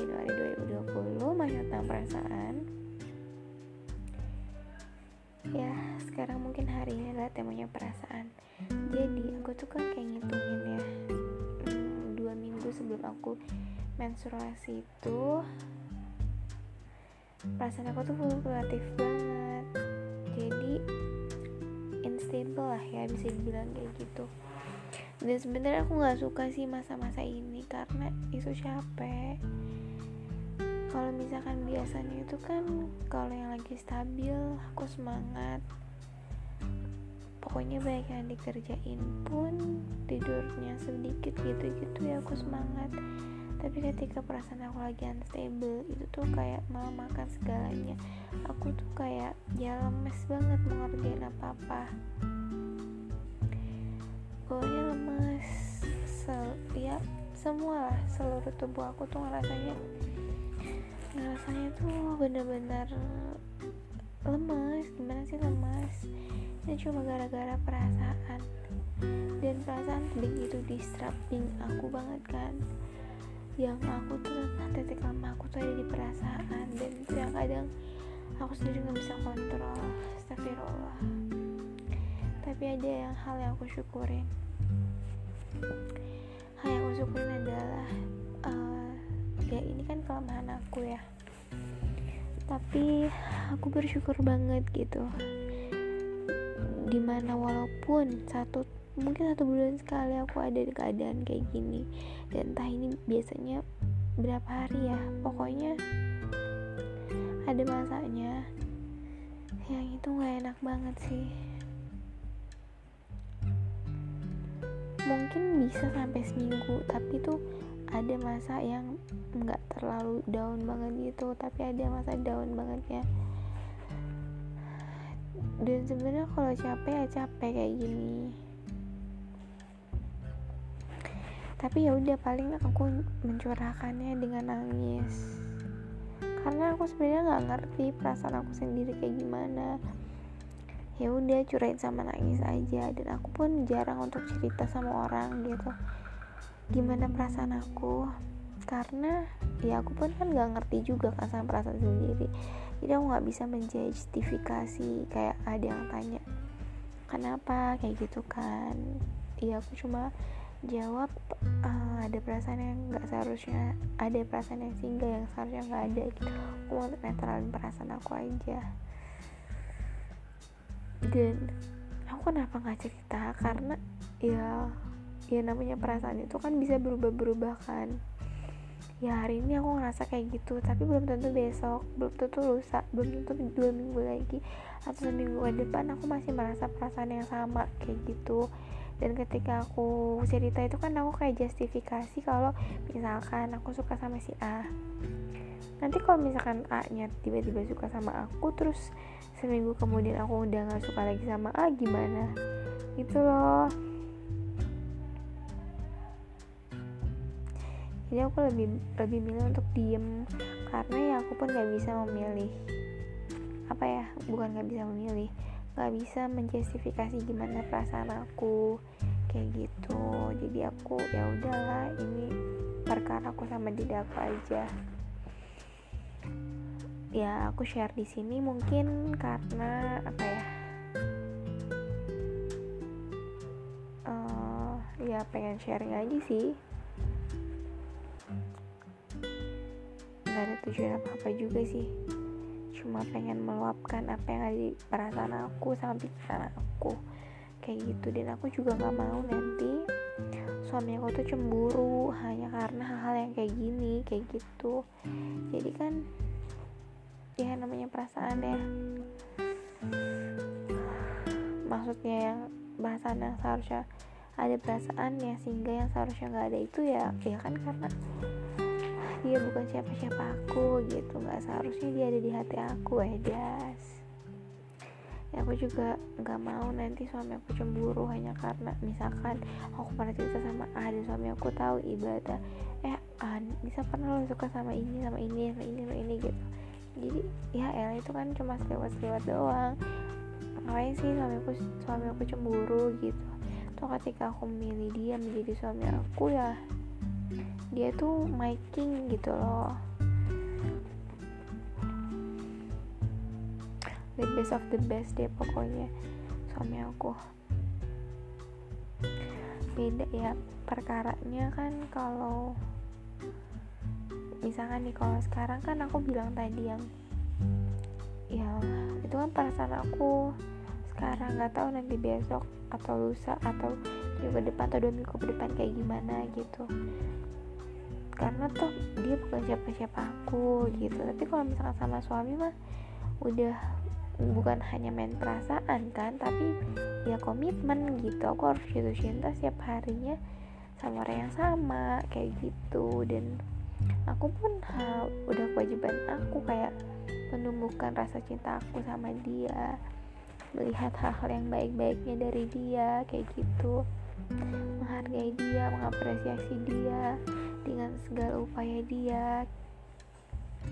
Januari 2020 masih tentang perasaan. Ya sekarang mungkin hari ini adalah temanya perasaan. Jadi aku tuh kan kayak ngitungin ya hmm, dua minggu sebelum aku menstruasi itu perasaan aku tuh fluktuatif banget. Jadi unstable lah ya bisa dibilang kayak gitu. Dan sebenarnya aku nggak suka sih masa-masa ini karena itu capek kalau misalkan biasanya itu kan kalau yang lagi stabil aku semangat. Pokoknya banyak yang dikerjain pun tidurnya sedikit gitu-gitu ya aku semangat. Tapi ketika perasaan aku lagi unstable itu tuh kayak malah makan segalanya. Aku tuh kayak ya lemes banget mau apa-apa. Pokoknya lemes sel ya semua lah seluruh tubuh aku tuh ngerasanya ngerasanya tuh bener-bener lemes. Gimana sih lemes? Ini cuma gara-gara perasaan. Dan perasaan begitu distracting aku banget kan. Yang aku tuh titik lemah aku tuh ada di perasaan. Dan yang kadang aku sendiri nggak bisa kontrol. Astagfirullah. Tapi ada yang hal yang aku syukurin. Hal yang aku syukurin adalah uh, ya ini kan kelemahan aku ya. Tapi aku bersyukur banget gitu. Di mana walaupun satu mungkin satu bulan sekali aku ada di keadaan kayak gini. Dan entah ini biasanya berapa hari ya. Pokoknya ada masanya yang itu nggak enak banget sih. Mungkin bisa sampai seminggu tapi tuh ada masa yang nggak terlalu down banget gitu tapi ada masa down banget ya. Dan sebenarnya kalau capek ya capek kayak gini. Tapi ya udah paling aku mencurahkannya dengan nangis. Karena aku sebenarnya nggak ngerti perasaan aku sendiri kayak gimana. Ya udah curahin sama nangis aja. Dan aku pun jarang untuk cerita sama orang gitu. Gimana perasaan aku karena ya aku pun kan nggak ngerti juga kan sama perasaan sendiri. Jadi aku nggak bisa menjustifikasi kayak ada yang tanya kenapa? kayak gitu kan. Ya aku cuma jawab uh, ada perasaan yang nggak seharusnya ada perasaan yang singgah yang seharusnya nggak ada gitu. Aku mau netralin perasaan aku aja. Dan aku kenapa nggak cerita? Karena ya ya namanya perasaan itu kan bisa berubah-berubah kan ya hari ini aku ngerasa kayak gitu tapi belum tentu besok belum tentu lusa belum tentu dua minggu lagi atau seminggu ke depan aku masih merasa perasaan yang sama kayak gitu. Dan ketika aku cerita itu kan aku kayak justifikasi kalau misalkan aku suka sama si A. Nanti kalau misalkan A nya tiba-tiba suka sama aku terus seminggu kemudian aku udah gak suka lagi sama A gimana? Gitu loh jadi aku lebih lebih milih untuk diem. Karena ya aku pun gak bisa memilih apa ya bukan gak bisa memilih gak bisa menjustifikasi gimana perasaan aku kayak gitu. Jadi aku ya udahlah ini perkara aku sama diri aku aja. Ya aku share di sini mungkin karena apa ya uh, ya pengen sharing aja sih tujuan apa apa juga sih. Cuma pengen meluapkan apa yang ada di perasaan aku sama pikiran aku. Kayak gitu. Dan aku juga nggak mau nanti suami aku tuh cemburu hanya karena hal-hal yang kayak gini kayak gitu. Jadi kan ya namanya perasaan ya. Maksudnya yang perasaan yang seharusnya ada perasaan ya sehingga yang seharusnya nggak ada itu ya ya kan karena dia bukan siapa-siapa aku gitu. Nggak seharusnya dia ada di hati aku edas ya aku juga nggak mau nanti suami aku cemburu hanya karena misalkan aku pernah cerita sama A dan suami aku tahu ibadah. Eh An bisa pernah lo suka sama ini sama ini sama ini sama ini gitu? Jadi ya Ella itu kan cuma selewat-selewat doang. Ngapain sih suami aku suami aku cemburu gitu? Tuh ketika aku memilih dia menjadi suami aku ya dia tuh my king gitu loh. The best of the best deh pokoknya suami aku. Beda ya perkaranya kan kalau misalkan nih kalau sekarang kan aku bilang tadi yang ya itu kan perasaan aku sekarang. Nggak tahu nanti besok atau lusa atau minggu depan atau dua minggu ke depan kayak gimana gitu karena tuh dia bukan siapa-siapa aku gitu. Tapi kalau misalkan sama suami mah udah bukan hanya main perasaan kan tapi ya komitmen gitu. Aku harus jatuh cinta setiap harinya sama orang yang sama kayak gitu. Dan aku pun ha, udah kewajiban aku kayak menumbuhkan rasa cinta aku sama dia melihat hal-hal yang baik-baiknya dari dia kayak gitu. Menghargai dia mengapresiasi dia dengan segala upaya dia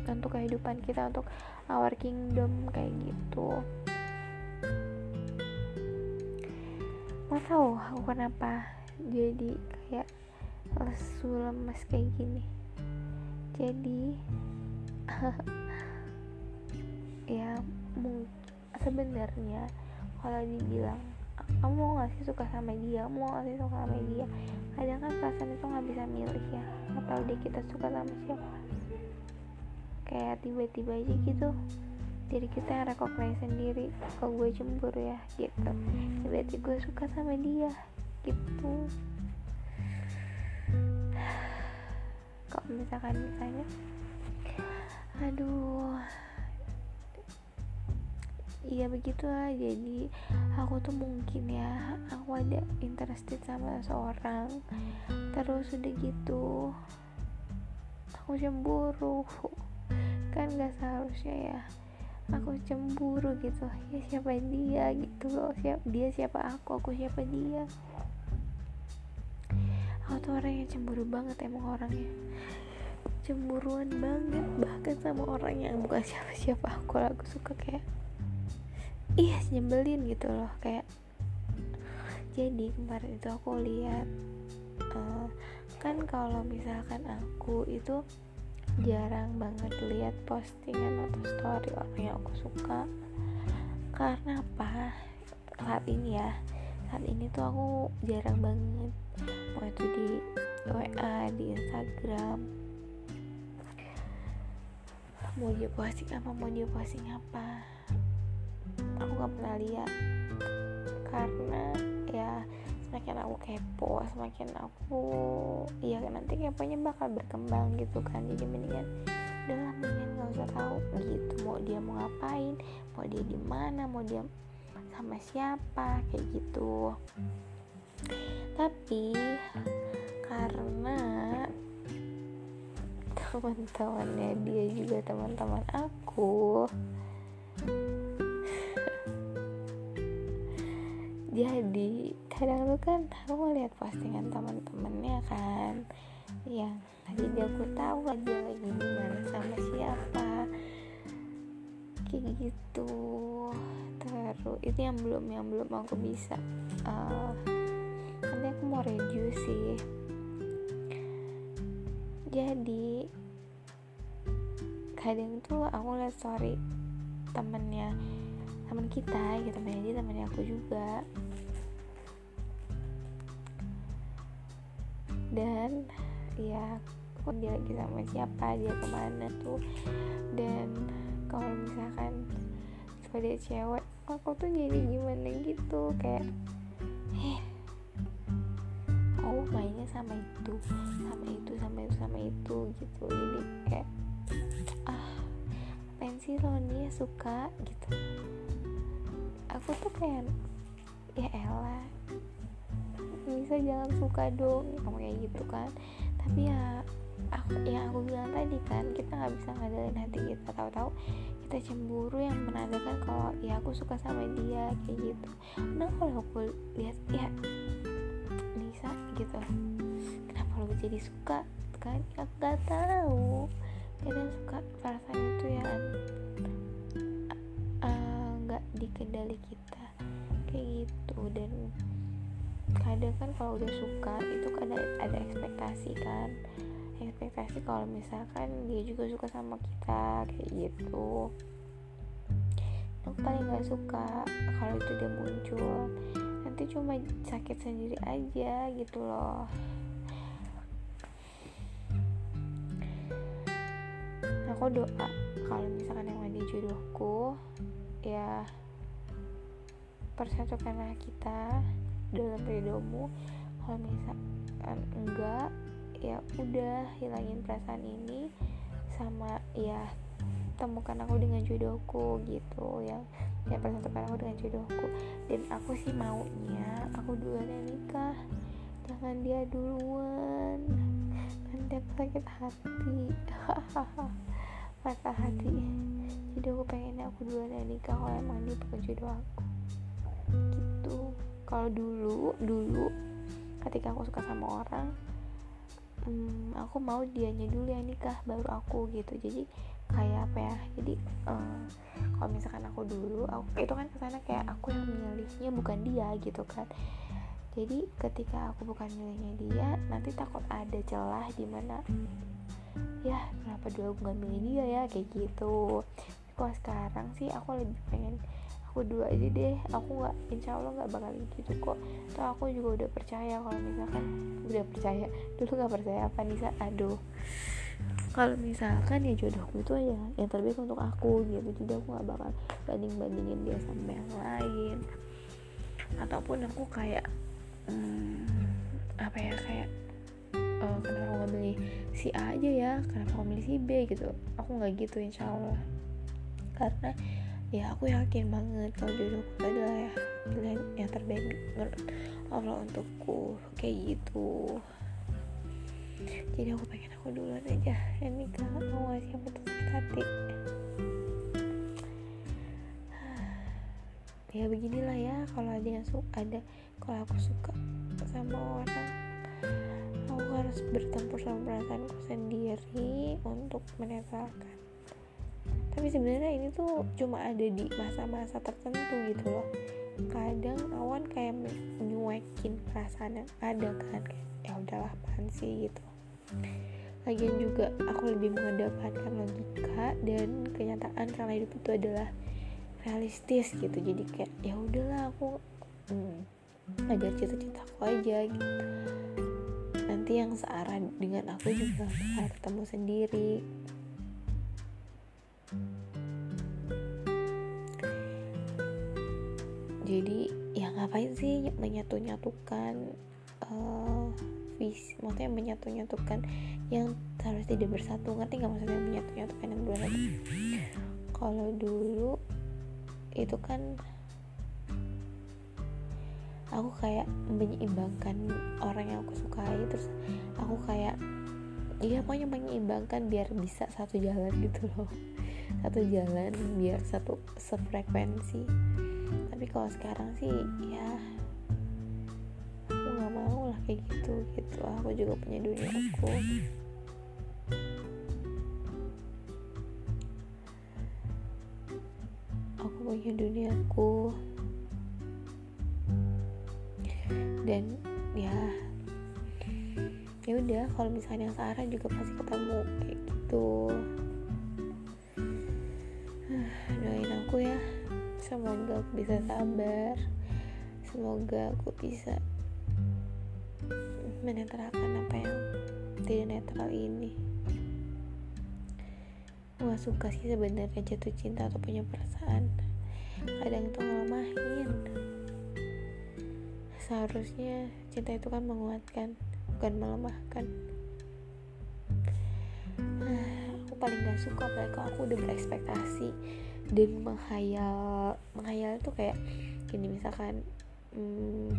untuk kehidupan kita untuk our kingdom kayak gitu. Mau tahu aku kenapa jadi kayak lesu lemes kayak gini. Jadi ya mungkin sebenarnya kalau dibilang kamu gak sih suka sama dia? Mau gak sih suka sama dia? Kadang kan perasaan itu nggak bisa milih ya. Atau dia kita suka sama siapa? Kayak tiba-tiba aja gitu jadi kita yang recognize sendiri. Kalau gue cemburu ya? Gitu. Berarti gue suka sama dia. Gitu. Kalau misalkan misalnya aduh iya begitulah. Jadi aku tuh mungkin ya aku ada interested sama seorang terus udah gitu aku cemburu. Kan gak seharusnya ya aku cemburu gitu. Ya siapa dia gitu loh. Siapa dia siapa aku aku siapa dia. Aku tuh orang yang cemburu banget emang orangnya. Cemburuan banget bahkan sama orang yang bukan siapa-siapa aku aku suka kayak ih nyebelin gitu loh kayak jadi kemarin itu aku lihat uh, kan kalau misalkan aku itu jarang banget lihat postingan atau story orang yang aku suka. Karena apa? Saat ini ya saat ini tuh aku jarang banget mau itu di WA di Instagram. Mau dia posting apa mau dia posting apa aku gak pernah lihat. Karena ya semakin aku kepo semakin aku ya nanti keponya bakal berkembang gitu kan. Jadi mendingan udah mendingan gak usah tahu gitu mau dia mau ngapain mau dia di mana mau dia sama siapa kayak gitu. Tapi karena teman-temannya dia juga teman-teman aku jadi kadang tuh kan aku ngeliat postingan teman-temannya kan. Yang jadi aku tahu aja lagi gimana sama siapa. Kayak gitu. Terus itu yang belum yang belum aku bisa uh, nanti aku mau review sih. Jadi kadang tuh aku liat story temennya teman kita gitu dia temennya aku juga dan ya aku dia lagi sama siapa dia ke mana tuh. Dan kalau misalkan sebagai cewek aku tuh jadi gimana gitu kayak eh oh mainnya sama itu sama itu sama itu sama itu gitu. Jadi kayak ah pensi suka? Gitu. Aku tuh kayak ya elah bisa jangan suka dong kamu kayak gitu kan. Tapi ya aku yang aku bilang tadi kan kita nggak bisa ngadalin hati kita. Tahu-tahu kita cemburu yang menandakan kalau ya aku suka sama dia kayak gitu. Nah kalau aku lihat ya Nisa gitu. Kenapa lo jadi suka? Kan ya nggak tahu. Kadang suka perasaan itu ya nggak uh, dikendali kita. Kayak gitu. Dan kadang kan kalau udah suka itu kan ada, ekspektasi kan. Ekspektasi kalau misalkan dia juga suka sama kita kayak gitu. Yang paling nggak suka kalau itu dia muncul. Nanti cuma sakit sendiri aja gitu loh. Aku doa kalau misalkan yang ada jodohku ya persatukanlah kita dalam ridhomu kalau misalkan enggak ya udah hilangin perasaan ini sama ya temukan aku dengan jodohku gitu yang ya persatukan aku dengan jodohku. Dan aku sih maunya aku duluan yang nikah. Jangan dia duluan. Nanti aku sakit hati. Patah hati. Jadi aku pengennya aku duluan yang nikah kalau emang dia bukan jodoh aku. Gitu kalau dulu dulu ketika aku suka sama orang hmm, aku mau dianya dulu yang nikah baru aku gitu. Jadi kayak apa ya? Jadi um, kalau misalkan aku dulu aku itu kan ke sana kayak aku yang milihnya bukan dia gitu kan. Jadi ketika aku bukan milihnya dia nanti takut ada celah di mana ya kenapa dulu aku nggak milih dia ya? Kayak gitu. Kalau sekarang sih aku lebih pengen aku dua aja deh. Aku nggak insya Allah nggak bakal gitu kok. Tuh aku juga udah percaya kalau misalkan udah percaya. Dulu nggak percaya apa Nisa? Aduh. Kalau misalkan ya jodohku itu ya yang terbaik untuk aku gitu. Jadi aku nggak bakal banding bandingin dia sama yang lain. Ataupun aku kayak hmm, apa ya kayak uh, kenapa aku milih si A aja ya? Kenapa aku milih si B gitu? Aku nggak gitu insya Allah. Karena ya aku yakin banget kalau jodohku adalah ya pilihan yang terbaik menurut Allah untukku kayak gitu. Jadi aku pengen aku duluan aja. Yang nikah mau ngasih yang sakit hati? Ya beginilah ya kalau ada yang suka ada kalau aku suka sama orang aku harus bertempur sama perasaanku sendiri untuk menetralkan tapi sebenarnya ini tuh cuma ada di masa-masa tertentu gitu loh. Kadang awan kayak menyuekin perasaan yang ada kan ya udahlah apaan sih? gitu. Lagian juga aku lebih mengedepankan logika dan kenyataan karena hidup itu adalah realistis gitu. Jadi kayak ya udahlah aku hmm, ngajar cita-citaku aja gitu. Nanti yang searah dengan aku juga bakal ketemu sendiri jadi ya ngapain sih menyatu-nyatukan uh, visi maksudnya menyatu-nyatukan yang harus tidak bersatu ngerti nggak maksudnya menyatu-nyatukan yang bersatu? Kalau dulu itu kan aku kayak menyeimbangkan orang yang aku sukai terus aku kayak iya pokoknya menyeimbangkan biar bisa satu jalan gitu loh satu jalan biar satu sefrekuensi. Tapi kalau sekarang sih ya aku nggak mau lah kayak gitu gitu. Aku juga punya dunia aku. Aku punya duniaku dan ya ya udah kalau misalnya yang Sarah juga pasti ketemu kayak gitu aku ya. Semoga aku bisa sabar. Semoga aku bisa menetralkan apa yang tidak netral ini. Gue suka sih sebenarnya jatuh cinta atau punya perasaan. Kadang itu ngelemahin seharusnya cinta itu kan menguatkan bukan melemahkan. Aku paling gak suka apalagi kalau aku udah berekspektasi dan menghayal menghayal itu kayak gini misalkan hmm,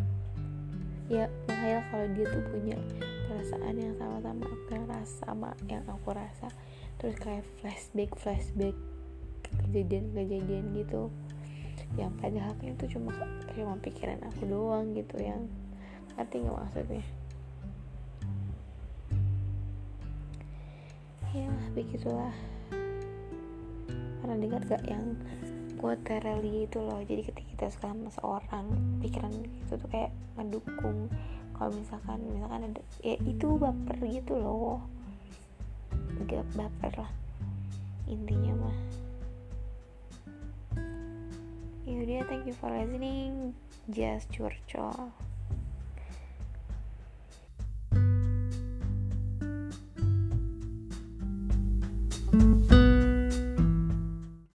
ya menghayal kalau dia tuh punya perasaan yang sama-sama aku rasa sama yang aku rasa. Terus kayak flashback flashback kejadian-kejadian gitu. Yang padahal itu cuma cuma pikiran aku doang gitu yang ngerti nggak maksudnya? Ya begitulah pernah dengar gak yang quote Rally itu loh? Jadi ketika kita suka sama seorang pikiran itu tuh kayak ngedukung kalau misalkan misalkan ada ya itu baper gitu loh. Gak baper lah intinya mah. Yaudah thank you for listening. Just curcol